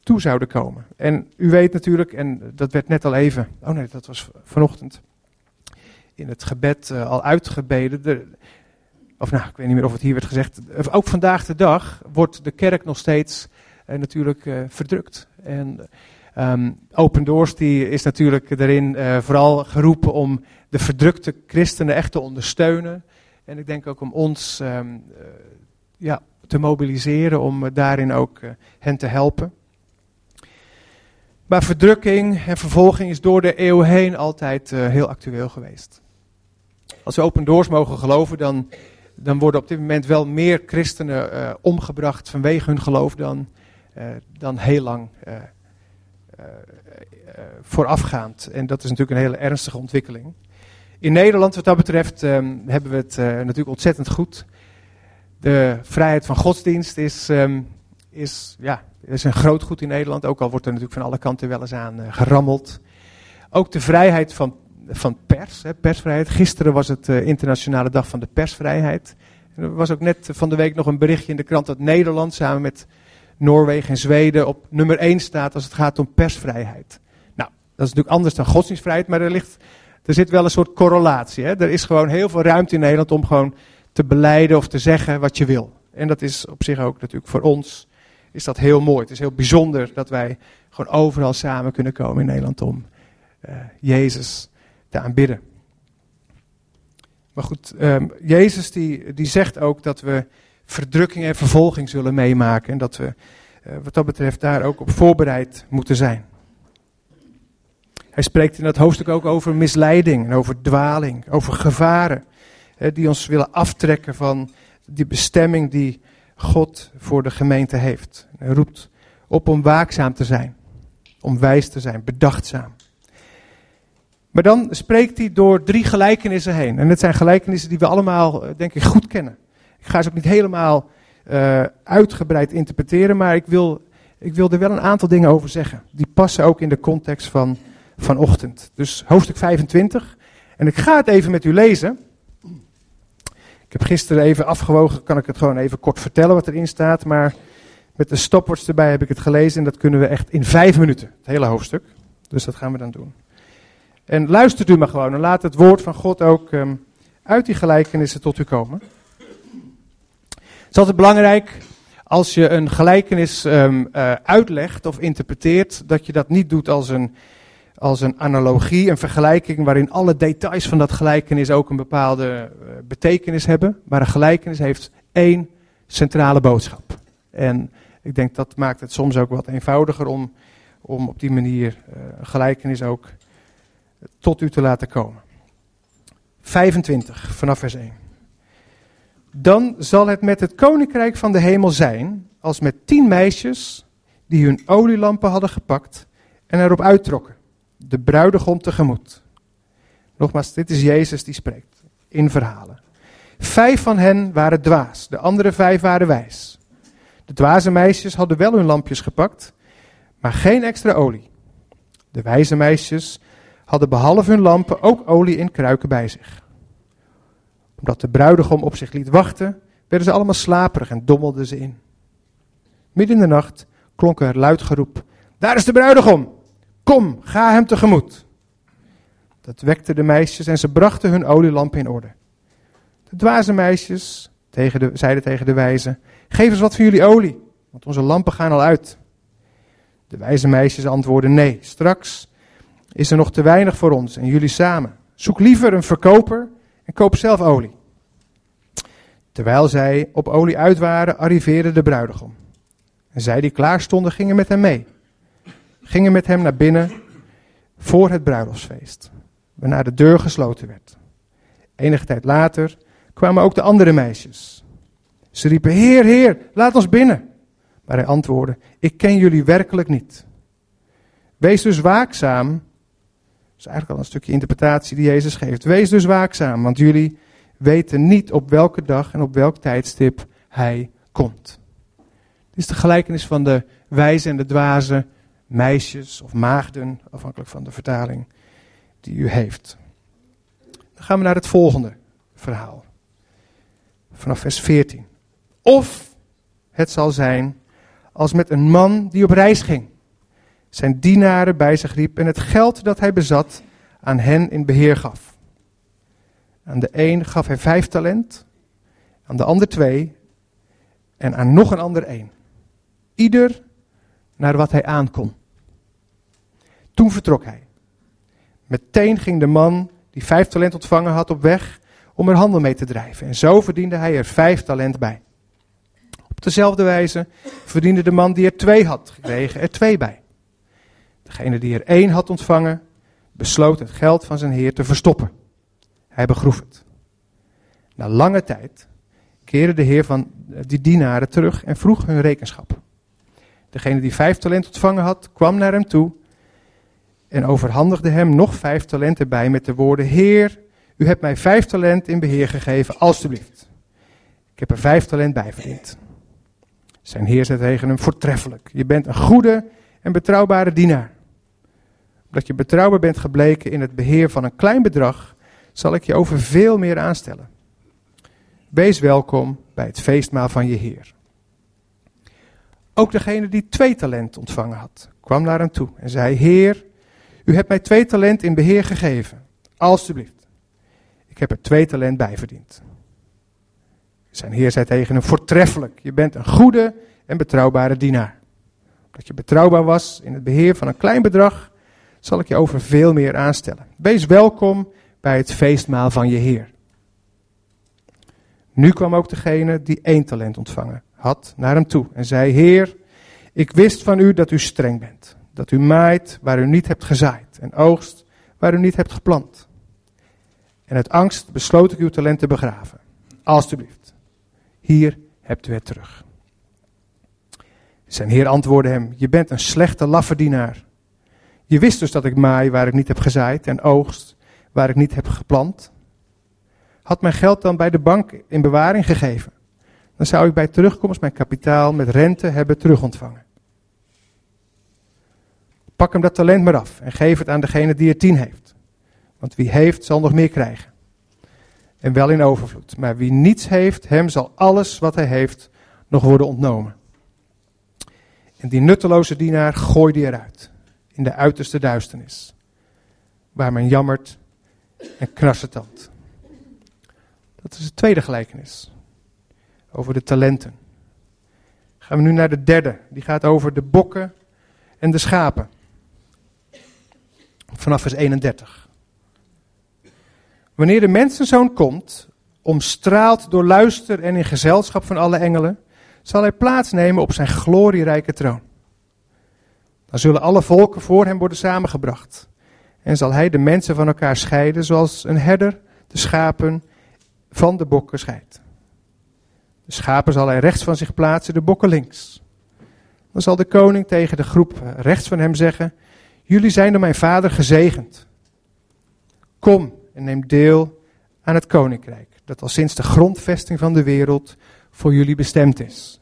toe zouden komen. En u weet natuurlijk, en dat werd net al even, oh nee, dat was vanochtend, in het gebed uh, al uitgebeden. De, of nou, ik weet niet meer of het hier werd gezegd. Ook vandaag de dag wordt de kerk nog steeds uh, natuurlijk verdrukt. En um, Open Doors die is natuurlijk daarin vooral geroepen om de verdrukte christenen echt te ondersteunen. En ik denk ook om ons um, ja, te mobiliseren om daarin ook hen te helpen. Maar verdrukking en vervolging is door de eeuw heen altijd uh, heel actueel geweest. Als we open doors mogen geloven, dan, dan worden op dit moment wel meer christenen uh, omgebracht vanwege hun geloof dan, uh, dan heel lang voorafgaand. En dat is natuurlijk een hele ernstige ontwikkeling. In Nederland, wat dat betreft, um, hebben we het natuurlijk ontzettend goed. De vrijheid van godsdienst is, um, is ja, dat is een groot goed in Nederland, ook al wordt er natuurlijk van alle kanten wel eens aan uh, gerammeld. Ook de vrijheid van, van pers, hè, persvrijheid. Gisteren was het uh, internationale dag van de persvrijheid. Er was ook net van de week nog een berichtje in de krant dat Nederland samen met Noorwegen en Zweden op nummer 1 staat als het gaat om persvrijheid. Nou, dat is natuurlijk anders dan godsdienstvrijheid, maar er, ligt, er zit wel een soort correlatie. Hè. Er is gewoon heel veel ruimte in Nederland om gewoon te beleiden of te zeggen wat je wil. En dat is op zich ook natuurlijk voor ons is dat heel mooi. Het is heel bijzonder dat wij gewoon overal samen kunnen komen in Nederland om uh, Jezus te aanbidden. Maar goed, um, Jezus die, die zegt ook dat we verdrukking en vervolging zullen meemaken. En dat we uh, wat dat betreft daar ook op voorbereid moeten zijn. Hij spreekt in dat hoofdstuk ook over misleiding en over dwaling, over gevaren. die ons willen aftrekken van die bestemming die God voor de gemeente heeft. Hij roept op om waakzaam te zijn, om wijs te zijn, bedachtzaam. Maar dan spreekt hij door drie gelijkenissen heen. En het zijn gelijkenissen die we allemaal, eh, denk ik, goed kennen. Ik ga ze ook niet helemaal uh, uitgebreid interpreteren, maar ik wil, ik wil er wel een aantal dingen over zeggen. Die passen ook in de context van vanochtend. Dus hoofdstuk 25. En ik ga het even met u lezen. Ik heb gisteren even afgewogen, kan ik het gewoon even kort vertellen wat erin staat. Maar met de stopwatch erbij heb ik het gelezen en dat kunnen we echt in vijf minuten, het hele hoofdstuk. Dus dat gaan we dan doen. En luistert u maar gewoon en laat het woord van God ook um, uit die gelijkenissen tot u komen. Het is altijd belangrijk als je een gelijkenis um, uh, uitlegt of interpreteert, dat je dat niet doet als een als een analogie, een vergelijking waarin alle details van dat gelijkenis ook een bepaalde uh, betekenis hebben. Maar een gelijkenis heeft één centrale boodschap. En ik denk dat maakt het soms ook wat eenvoudiger om, om op die manier een gelijkenis ook tot u te laten komen. 25 vanaf vers 1. Dan zal het met het koninkrijk van de hemel zijn als met tien meisjes die hun olielampen hadden gepakt en erop uittrokken de bruidegom tegemoet. Nogmaals, dit is Jezus die spreekt in verhalen. Vijf van hen waren dwaas, de andere vijf waren wijs. De dwaze meisjes hadden wel hun lampjes gepakt, maar geen extra olie. De wijze meisjes hadden behalve hun lampen ook olie in kruiken bij zich. Omdat de bruidegom op zich liet wachten, werden ze allemaal slaperig en dommelden ze in. Midden in de nacht klonk er luid geroep: Daar is de bruidegom! Kom, ga hem tegemoet. Dat wekte de meisjes en ze brachten hun olielamp in orde. De dwaze meisjes tegen de, zeiden tegen de wijze: Geef eens wat van jullie olie, want onze lampen gaan al uit. De wijze meisjes antwoordden: Nee, straks is er nog te weinig voor ons en jullie samen. Zoek liever een verkoper en koop zelf olie. Terwijl zij op olie uit waren, arriveerde de bruidegom. En zij die klaar stonden, gingen met hem mee. Gingen met hem naar binnen voor het bruiloftsfeest, waarna de deur gesloten werd. Enige tijd later kwamen ook de andere meisjes. Ze riepen: Heer, Heer, laat ons binnen. Maar hij antwoordde: Ik ken jullie werkelijk niet. Wees dus waakzaam. Dat is eigenlijk al een stukje interpretatie die Jezus geeft. Wees dus waakzaam, want jullie weten niet op welke dag en op welk tijdstip hij komt. Dit is de gelijkenis van de wijze en de dwaze meisjes of maagden, afhankelijk van de vertaling die u heeft. Dan gaan we naar het volgende verhaal. Vanaf vers 14. Of het zal zijn als met een man die op reis ging. Zijn dienaren bij zich riep en het geld dat hij bezat aan hen in beheer gaf. Aan de een gaf hij vijf talent, aan de ander twee en aan nog een ander één. Ieder naar wat hij aankon. Toen vertrok hij. Meteen ging de man die vijf talent ontvangen had op weg om er handel mee te drijven. En zo verdiende hij er vijf talent bij. Op dezelfde wijze verdiende de man die er twee had gekregen er twee bij. Degene die er één had ontvangen, besloot het geld van zijn heer te verstoppen. Hij begroef het. Na lange tijd keerde de heer van die dienaren terug en vroeg hun rekenschap. Degene die vijf talent ontvangen had, kwam naar hem toe en overhandigde hem nog vijf talenten bij met de woorden: Heer, u hebt mij vijf talent in beheer gegeven, alstublieft. Ik heb er vijf talent bij verdiend. Zijn heer zei tegen hem: Voortreffelijk. Je bent een goede en betrouwbare dienaar. Omdat je betrouwbaar bent gebleken in het beheer van een klein bedrag, zal ik je over veel meer aanstellen. Wees welkom bij het feestmaal van je Heer. Ook degene die twee talent ontvangen had, kwam naar hem toe en zei: Heer, u hebt mij twee talent in beheer gegeven. Alsjeblieft. Ik heb er twee talent bij verdiend. Zijn heer zei tegen hem: Voortreffelijk. Je bent een goede en betrouwbare dienaar. Dat je betrouwbaar was in het beheer van een klein bedrag, zal ik je over veel meer aanstellen. Wees welkom bij het feestmaal van je Heer. Nu kwam ook degene die één talent ontvangen had naar hem toe en zei: Heer, ik wist van u dat u streng bent. Dat u maait waar u niet hebt gezaaid en oogst waar u niet hebt geplant. En uit angst besloot ik uw talent te begraven. Alsjeblieft, hier hebt u het terug. Zijn heer antwoordde hem: Je bent een slechte lafferdienaar. Je wist dus dat ik maai waar ik niet heb gezaaid en oogst waar ik niet heb geplant. Had mijn geld dan bij de bank in bewaring gegeven, dan zou ik bij terugkomst mijn kapitaal met rente hebben terugontvangen. Pak hem dat talent maar af en geef het aan degene die er tien heeft. Want wie heeft, zal nog meer krijgen. En wel in overvloed. Maar wie niets heeft, hem zal alles wat hij heeft nog worden ontnomen. En die nutteloze dienaar gooi die eruit. In de uiterste duisternis. Waar men jammert en knarsetand. Dat is het tweede gelijkenis. Over de talenten. Gaan we nu naar de derde. Die gaat over de bokken en de schapen vanaf vers 31. Wanneer de mensenzoon komt, omstraald door luister en in gezelschap van alle engelen, zal hij plaatsnemen op zijn glorierijke troon. Dan zullen alle volken voor hem worden samengebracht. En zal hij de mensen van elkaar scheiden, zoals een herder de schapen van de bokken scheidt. De schapen zal hij rechts van zich plaatsen, de bokken links. Dan zal de koning tegen de groep rechts van hem zeggen: Jullie zijn door mijn vader gezegend. Kom en neem deel aan het koninkrijk, dat al sinds de grondvesting van de wereld voor jullie bestemd is.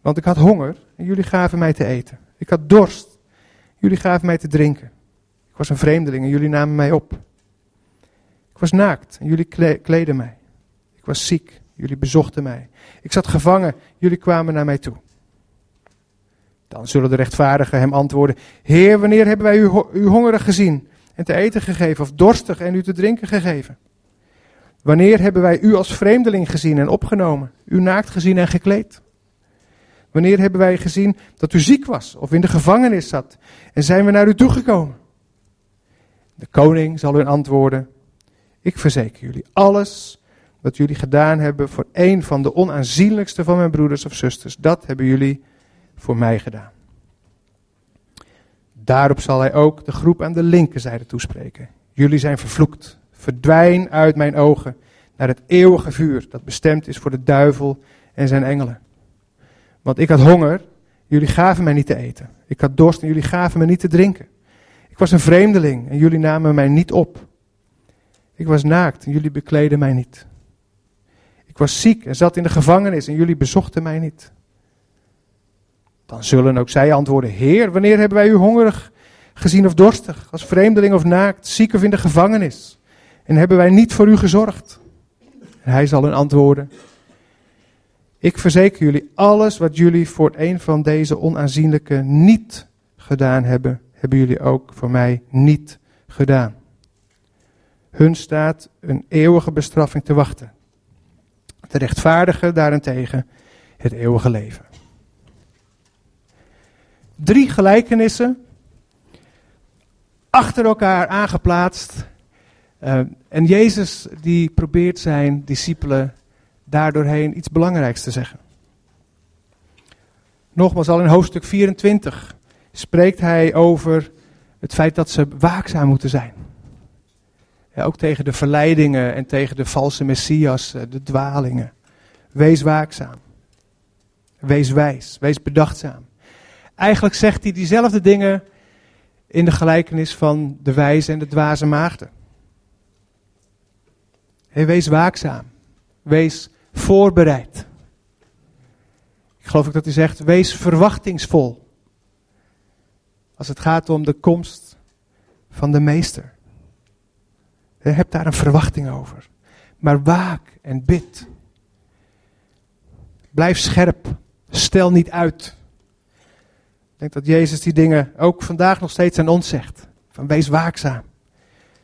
Want ik had honger en jullie gaven mij te eten. Ik had dorst. Jullie gaven mij te drinken. Ik was een vreemdeling en jullie namen mij op. Ik was naakt en jullie kleden mij. Ik was ziek. jullie bezochten mij. Ik zat gevangen, jullie kwamen naar mij toe. Dan zullen de rechtvaardigen hem antwoorden: Heer, wanneer hebben wij u, u hongerig gezien en te eten gegeven, of dorstig en u te drinken gegeven? Wanneer hebben wij u als vreemdeling gezien en opgenomen, u naakt gezien en gekleed? Wanneer hebben wij gezien dat u ziek was of in de gevangenis zat en zijn we naar u toegekomen? De koning zal hun antwoorden: Ik verzeker jullie, alles wat jullie gedaan hebben voor een van de onaanzienlijkste van mijn broeders of zusters, dat hebben jullie voor mij gedaan. Daarop zal hij ook de groep aan de linkerzijde toespreken. Jullie zijn vervloekt. Verdwijn uit mijn ogen naar het eeuwige vuur dat bestemd is voor de duivel en zijn engelen. Want ik had honger, jullie gaven mij niet te eten. Ik had dorst en jullie gaven me niet te drinken. Ik was een vreemdeling en jullie namen mij niet op. Ik was naakt en jullie bekleden mij niet. Ik was ziek en zat in de gevangenis en jullie bezochten mij niet. Dan zullen ook zij antwoorden: Heer, wanneer hebben wij u hongerig gezien of dorstig, als vreemdeling of naakt, ziek of in de gevangenis? En hebben wij niet voor u gezorgd? En hij zal hun antwoorden: Ik verzeker jullie, alles wat jullie voor een van deze onaanzienlijke niet gedaan hebben, hebben jullie ook voor mij niet gedaan. Hun staat een eeuwige bestraffing te wachten. De rechtvaardige daarentegen het eeuwige leven. Drie gelijkenissen achter elkaar aangeplaatst. Uh, en Jezus die probeert zijn discipelen daardoorheen iets belangrijks te zeggen. Nogmaals, al in hoofdstuk 24 spreekt hij over het feit dat ze waakzaam moeten zijn. Ja, ook tegen de verleidingen en tegen de valse messias, de dwalingen. Wees waakzaam. Wees wijs. Wees bedachtzaam. Eigenlijk zegt hij diezelfde dingen in de gelijkenis van de wijze en de dwaze maagden. Wees waakzaam. Wees voorbereid. Ik geloof ook dat hij zegt, wees verwachtingsvol. Als het gaat om de komst van de meester. Je hebt daar een verwachting over. Maar waak en bid. Blijf scherp. Stel niet uit. Denk dat Jezus die dingen ook vandaag nog steeds aan ons zegt. Van wees waakzaam.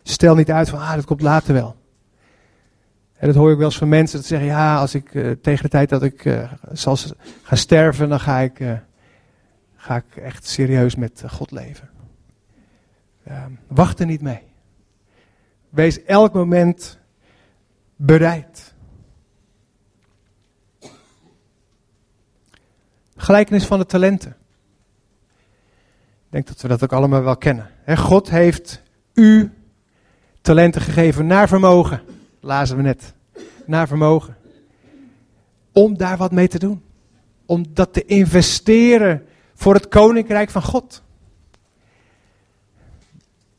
Stel niet uit van, ah, dat komt later wel. En dat hoor ik wel eens van mensen dat zeggen, ja, als ik uh, tegen de tijd dat ik uh, zal gaan sterven, dan ga ik, uh, ga ik echt serieus met God leven. Ehm, wacht er niet mee. Wees elk moment bereid. Gelijkenis van de talenten. Denk dat we dat ook allemaal wel kennen. God heeft u talenten gegeven naar vermogen. Lazen we net. Naar vermogen. Om daar wat mee te doen. Om dat te investeren voor het koninkrijk van God.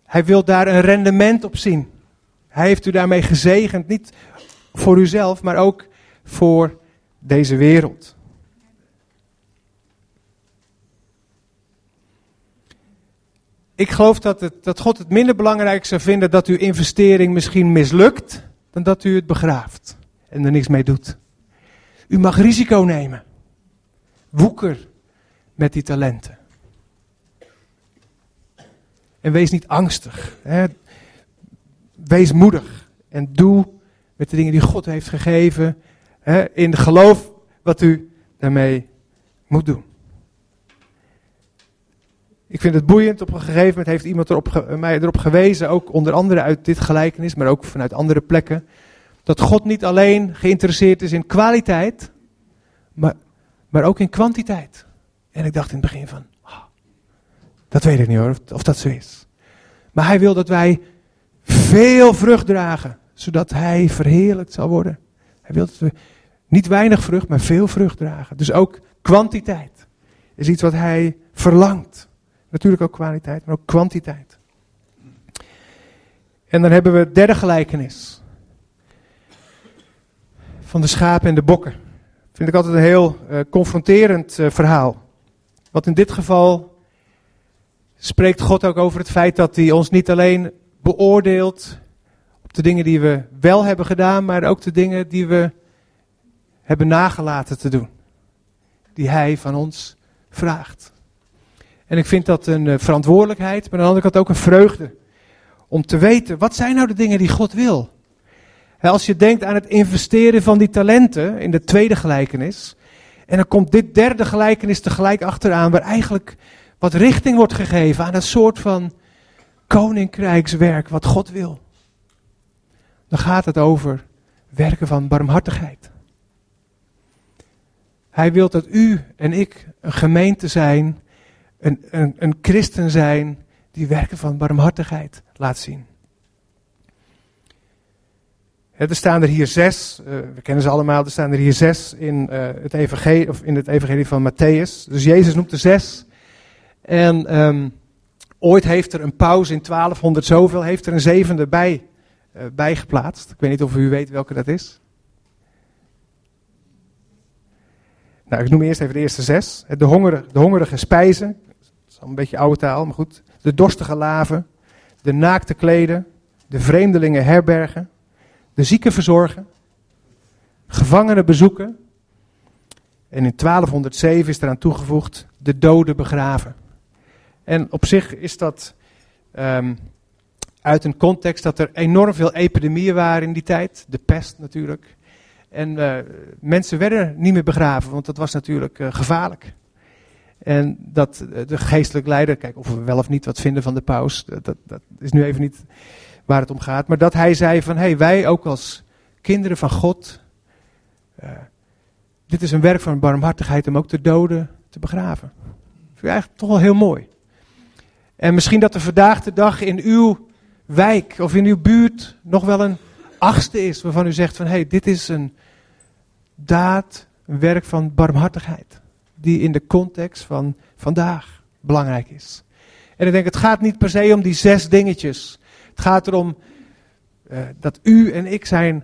Hij wil daar een rendement op zien. Hij heeft u daarmee gezegend. Niet voor uzelf, maar ook voor deze wereld. Ik geloof dat, het, dat God het minder belangrijk zou vinden dat uw investering misschien mislukt, dan dat u het begraaft en er niks mee doet. U mag risico nemen. Woeker met die talenten. En wees niet angstig. Hè. Wees moedig. En doe met de dingen die God heeft gegeven. Hè, in geloof wat u daarmee moet doen. Ik vind het boeiend. Op een gegeven moment heeft iemand erop mij erop gewezen, ook onder andere uit dit gelijkenis, maar ook vanuit andere plekken, dat God niet alleen geïnteresseerd is in kwaliteit, maar, maar ook in kwantiteit. En ik dacht in het begin van, oh, dat weet ik niet hoor, of, of dat zo is. Maar hij wil dat wij veel vrucht dragen, zodat hij verheerlijkt zal worden. Hij wil dat we niet weinig vrucht, maar veel vrucht dragen. Dus ook kwantiteit is iets wat hij verlangt. Natuurlijk ook kwaliteit, maar ook kwantiteit. En dan hebben we derde gelijkenis. Van de schapen en de bokken. Vind ik altijd een heel uh, confronterend uh, verhaal. Want in dit geval spreekt God ook over het feit dat hij ons niet alleen beoordeelt op de dingen die we wel hebben gedaan, maar ook de dingen die we hebben nagelaten te doen. Die Hij van ons vraagt. En ik vind dat een eh, verantwoordelijkheid, maar aan de andere kant ook een vreugde. Om te weten, wat zijn nou de dingen die God wil? Als je denkt aan het investeren van die talenten in de tweede gelijkenis. En dan komt dit derde gelijkenis tegelijk achteraan, waar eigenlijk wat richting wordt gegeven aan een soort van koninkrijkswerk wat God wil. Dan gaat het over werken van barmhartigheid. Hij wil dat u en ik een gemeente zijn, een, een, een christen zijn, die werken van barmhartigheid laat zien. er staan er hier zes, uh, we kennen ze allemaal, er staan er hier zes in, uh, het, evangelie, of in het evangelie van Matthäus. Dus Jezus noemt er zes. En um, ooit heeft er een pauze in 1200 zoveel, heeft er een zevende bij, uh, bijgeplaatst. Ik weet niet of u weet welke dat is. Nou, ik noem eerst even de eerste zes. De hongerige, de hongerige spijzen. Dat is al een beetje oude taal, maar goed. De dorstige laven. De naakte kleden. De vreemdelingen herbergen. De zieken verzorgen. Gevangenen bezoeken. En in 1207 is eraan toegevoegd de doden begraven. En op zich is dat um, uit een context dat er enorm veel epidemieën waren in die tijd. De pest natuurlijk. En uh, mensen werden niet meer begraven, want dat was natuurlijk uh, gevaarlijk. En dat uh, de geestelijk leider, kijk of we wel of niet wat vinden van de paus, dat, dat, is nu even niet waar het om gaat. Maar dat hij zei van, hé, hey, wij ook als kinderen van God, dit is een werk van barmhartigheid om ook de doden te begraven. Vind ik eigenlijk toch wel heel mooi. En misschien dat er vandaag de dag in uw wijk of in uw buurt nog wel een achtste is waarvan u zegt van hé, hey, dit is een daad, een werk van barmhartigheid. Die in de context van vandaag belangrijk is. En ik denk, het gaat niet per se om die zes dingetjes. Het gaat erom uh, dat u en ik zijn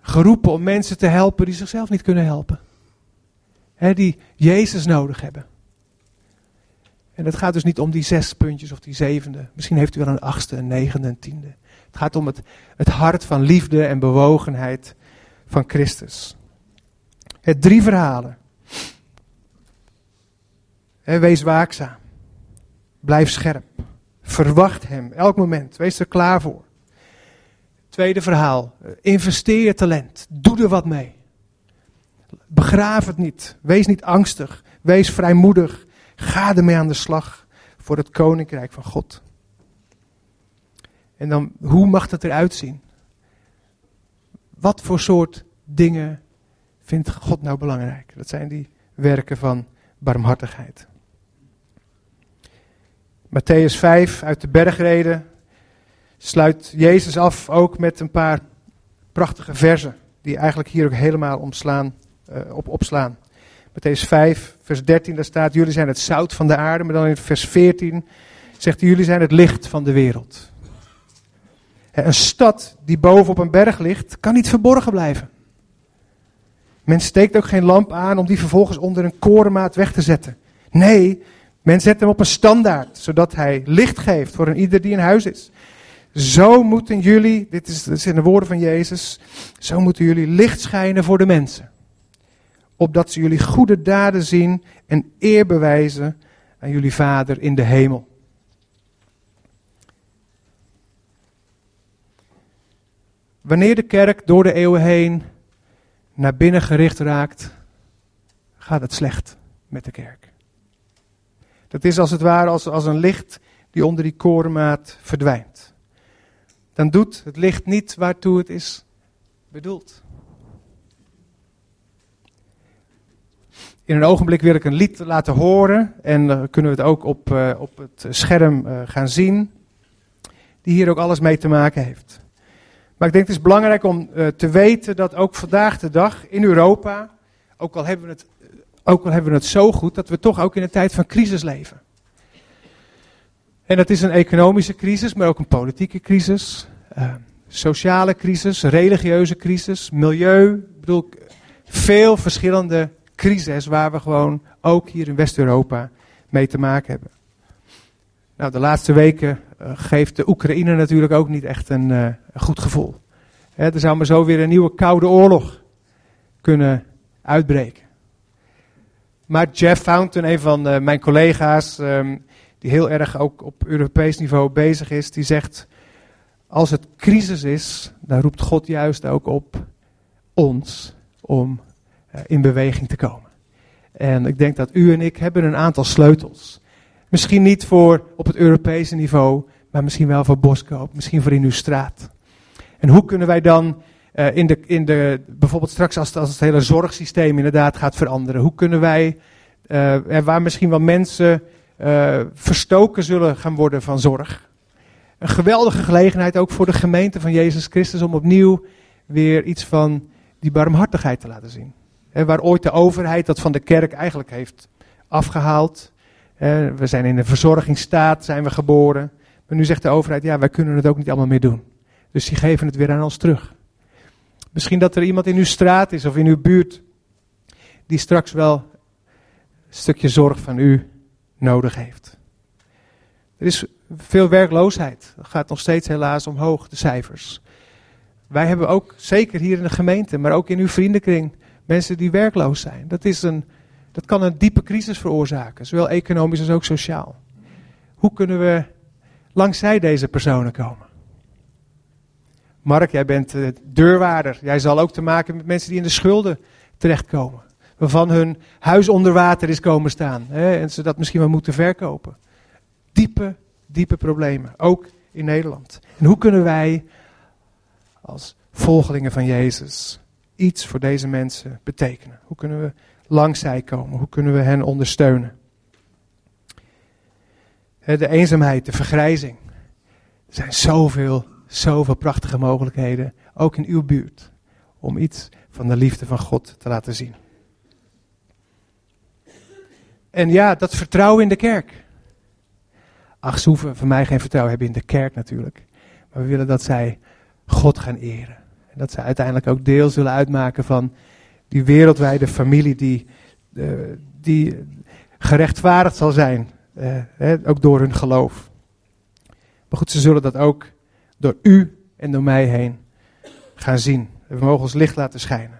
geroepen om mensen te helpen die zichzelf niet kunnen helpen. He, die Jezus nodig hebben. En het gaat dus niet om die zes puntjes of die zevende. Misschien heeft u wel een achtste, een negende, een tiende. Het gaat om het, hart van liefde en bewogenheid van Christus. Het drie verhalen. wees waakzaam. Blijf scherp. Verwacht hem elk moment. Wees er klaar voor. Tweede verhaal. Investeer je talent. Doe er wat mee. Begraaf het niet. Wees niet angstig. Wees vrijmoedig. Ga ermee aan de slag voor het koninkrijk van God. En dan, hoe mag dat eruit zien? Wat voor soort dingen vindt God nou belangrijk? Dat zijn die werken van barmhartigheid. Matthäus 5 uit de bergreden sluit Jezus af ook met een paar prachtige versen. Die eigenlijk hier ook helemaal uh, op opslaan. Matthäus 5, vers 13, daar staat: Jullie zijn het zout van de aarde. Maar dan in vers 14 zegt hij: Jullie zijn het licht van de wereld. Een stad die boven op een berg ligt, kan niet verborgen blijven. Men steekt ook geen lamp aan om die vervolgens onder een korenmaat weg te zetten. Nee, men zet hem op een standaard, zodat hij licht geeft voor een ieder die in huis is. Zo moeten jullie, dit, is, zijn de woorden van Jezus, zo moeten jullie licht schijnen voor de mensen. Opdat ze jullie goede daden zien en eer bewijzen aan jullie Vader in de hemel. Wanneer de kerk door de eeuwen heen naar binnen gericht raakt, gaat het slecht met de kerk. Dat is als het ware als, als een licht die onder die korenmaat verdwijnt. Dan doet het licht niet waartoe het is bedoeld. In een ogenblik wil ik een lied laten horen en dan kunnen we het ook op, uh, op het scherm uh, gaan zien, die hier ook alles mee te maken heeft. Maar ik denk het is belangrijk om uh, te weten dat ook vandaag de dag in Europa, ook al, hebben we het, ook al hebben we het zo goed, dat we toch ook in een tijd van crisis leven. En dat is een economische crisis, maar ook een politieke crisis, uh, sociale crisis, religieuze crisis, milieu. Ik bedoel, veel verschillende crises waar we gewoon ook hier in West-Europa mee te maken hebben. Nou, de laatste weken geeft de Oekraïne natuurlijk ook niet echt een, een goed gevoel. Er zou maar zo weer een nieuwe koude oorlog kunnen uitbreken. Maar Jeff Fountain, een van uh, mijn collega's, um, die heel erg ook op Europees niveau bezig is, die zegt: Als het crisis is, dan roept God juist ook op ons om in beweging te komen. En ik denk dat u en ik hebben een aantal sleutels. Misschien niet voor op het Europese niveau, maar misschien wel voor Boskoop, misschien voor in uw straat. En hoe kunnen wij dan uh, in de, in de, bijvoorbeeld straks als, als het hele zorgsysteem inderdaad gaat veranderen, hoe kunnen wij, uh, er waar misschien wel mensen uh, verstoken zullen gaan worden van zorg. Een geweldige gelegenheid ook voor de gemeente van Jezus Christus om opnieuw weer iets van die barmhartigheid te laten zien. He, waar ooit de overheid dat van de kerk eigenlijk heeft afgehaald. We zijn in een verzorgingsstaat, zijn we geboren. Maar nu zegt de overheid, ja, wij kunnen het ook niet allemaal meer doen. Dus die geven het weer aan ons terug. Misschien dat er iemand in uw straat is of in uw buurt die straks wel een stukje zorg van u nodig heeft. Er is veel werkloosheid. Dat gaat nog steeds helaas omhoog, de cijfers. Wij hebben ook, zeker hier in de gemeente, maar ook in uw vriendenkring, mensen die werkloos zijn. Dat, is een, dat kan een diepe crisis veroorzaken, zowel economisch als ook sociaal. Hoe kunnen we langzij deze personen komen? Mark, jij bent uh, deurwaarder. Jij zal ook te maken met mensen die in de schulden terechtkomen. Waarvan hun huis onder water is komen staan. Hè, en ze dat misschien wel moeten verkopen. Diepe, diepe problemen. Ook in Nederland. En hoe kunnen wij als volgelingen van Jezus iets voor deze mensen betekenen? Hoe kunnen we langs zij komen? Hoe kunnen we hen ondersteunen? De eenzaamheid, de vergrijzing. Er zijn zoveel zoveel prachtige mogelijkheden, ook in uw buurt, om iets van de liefde van God te laten zien. En ja, dat vertrouwen in de kerk. Ach, ze hoeven voor mij geen vertrouwen hebben in de kerk natuurlijk. Maar we willen dat zij God gaan eren. En dat zij uiteindelijk ook deel zullen uitmaken van die wereldwijde familie die, uh, die gerechtvaardigd zal zijn. Uh, ook door hun geloof. Maar goed, ze zullen dat ook door u en door mij heen gaan zien. We mogen ons licht laten schijnen.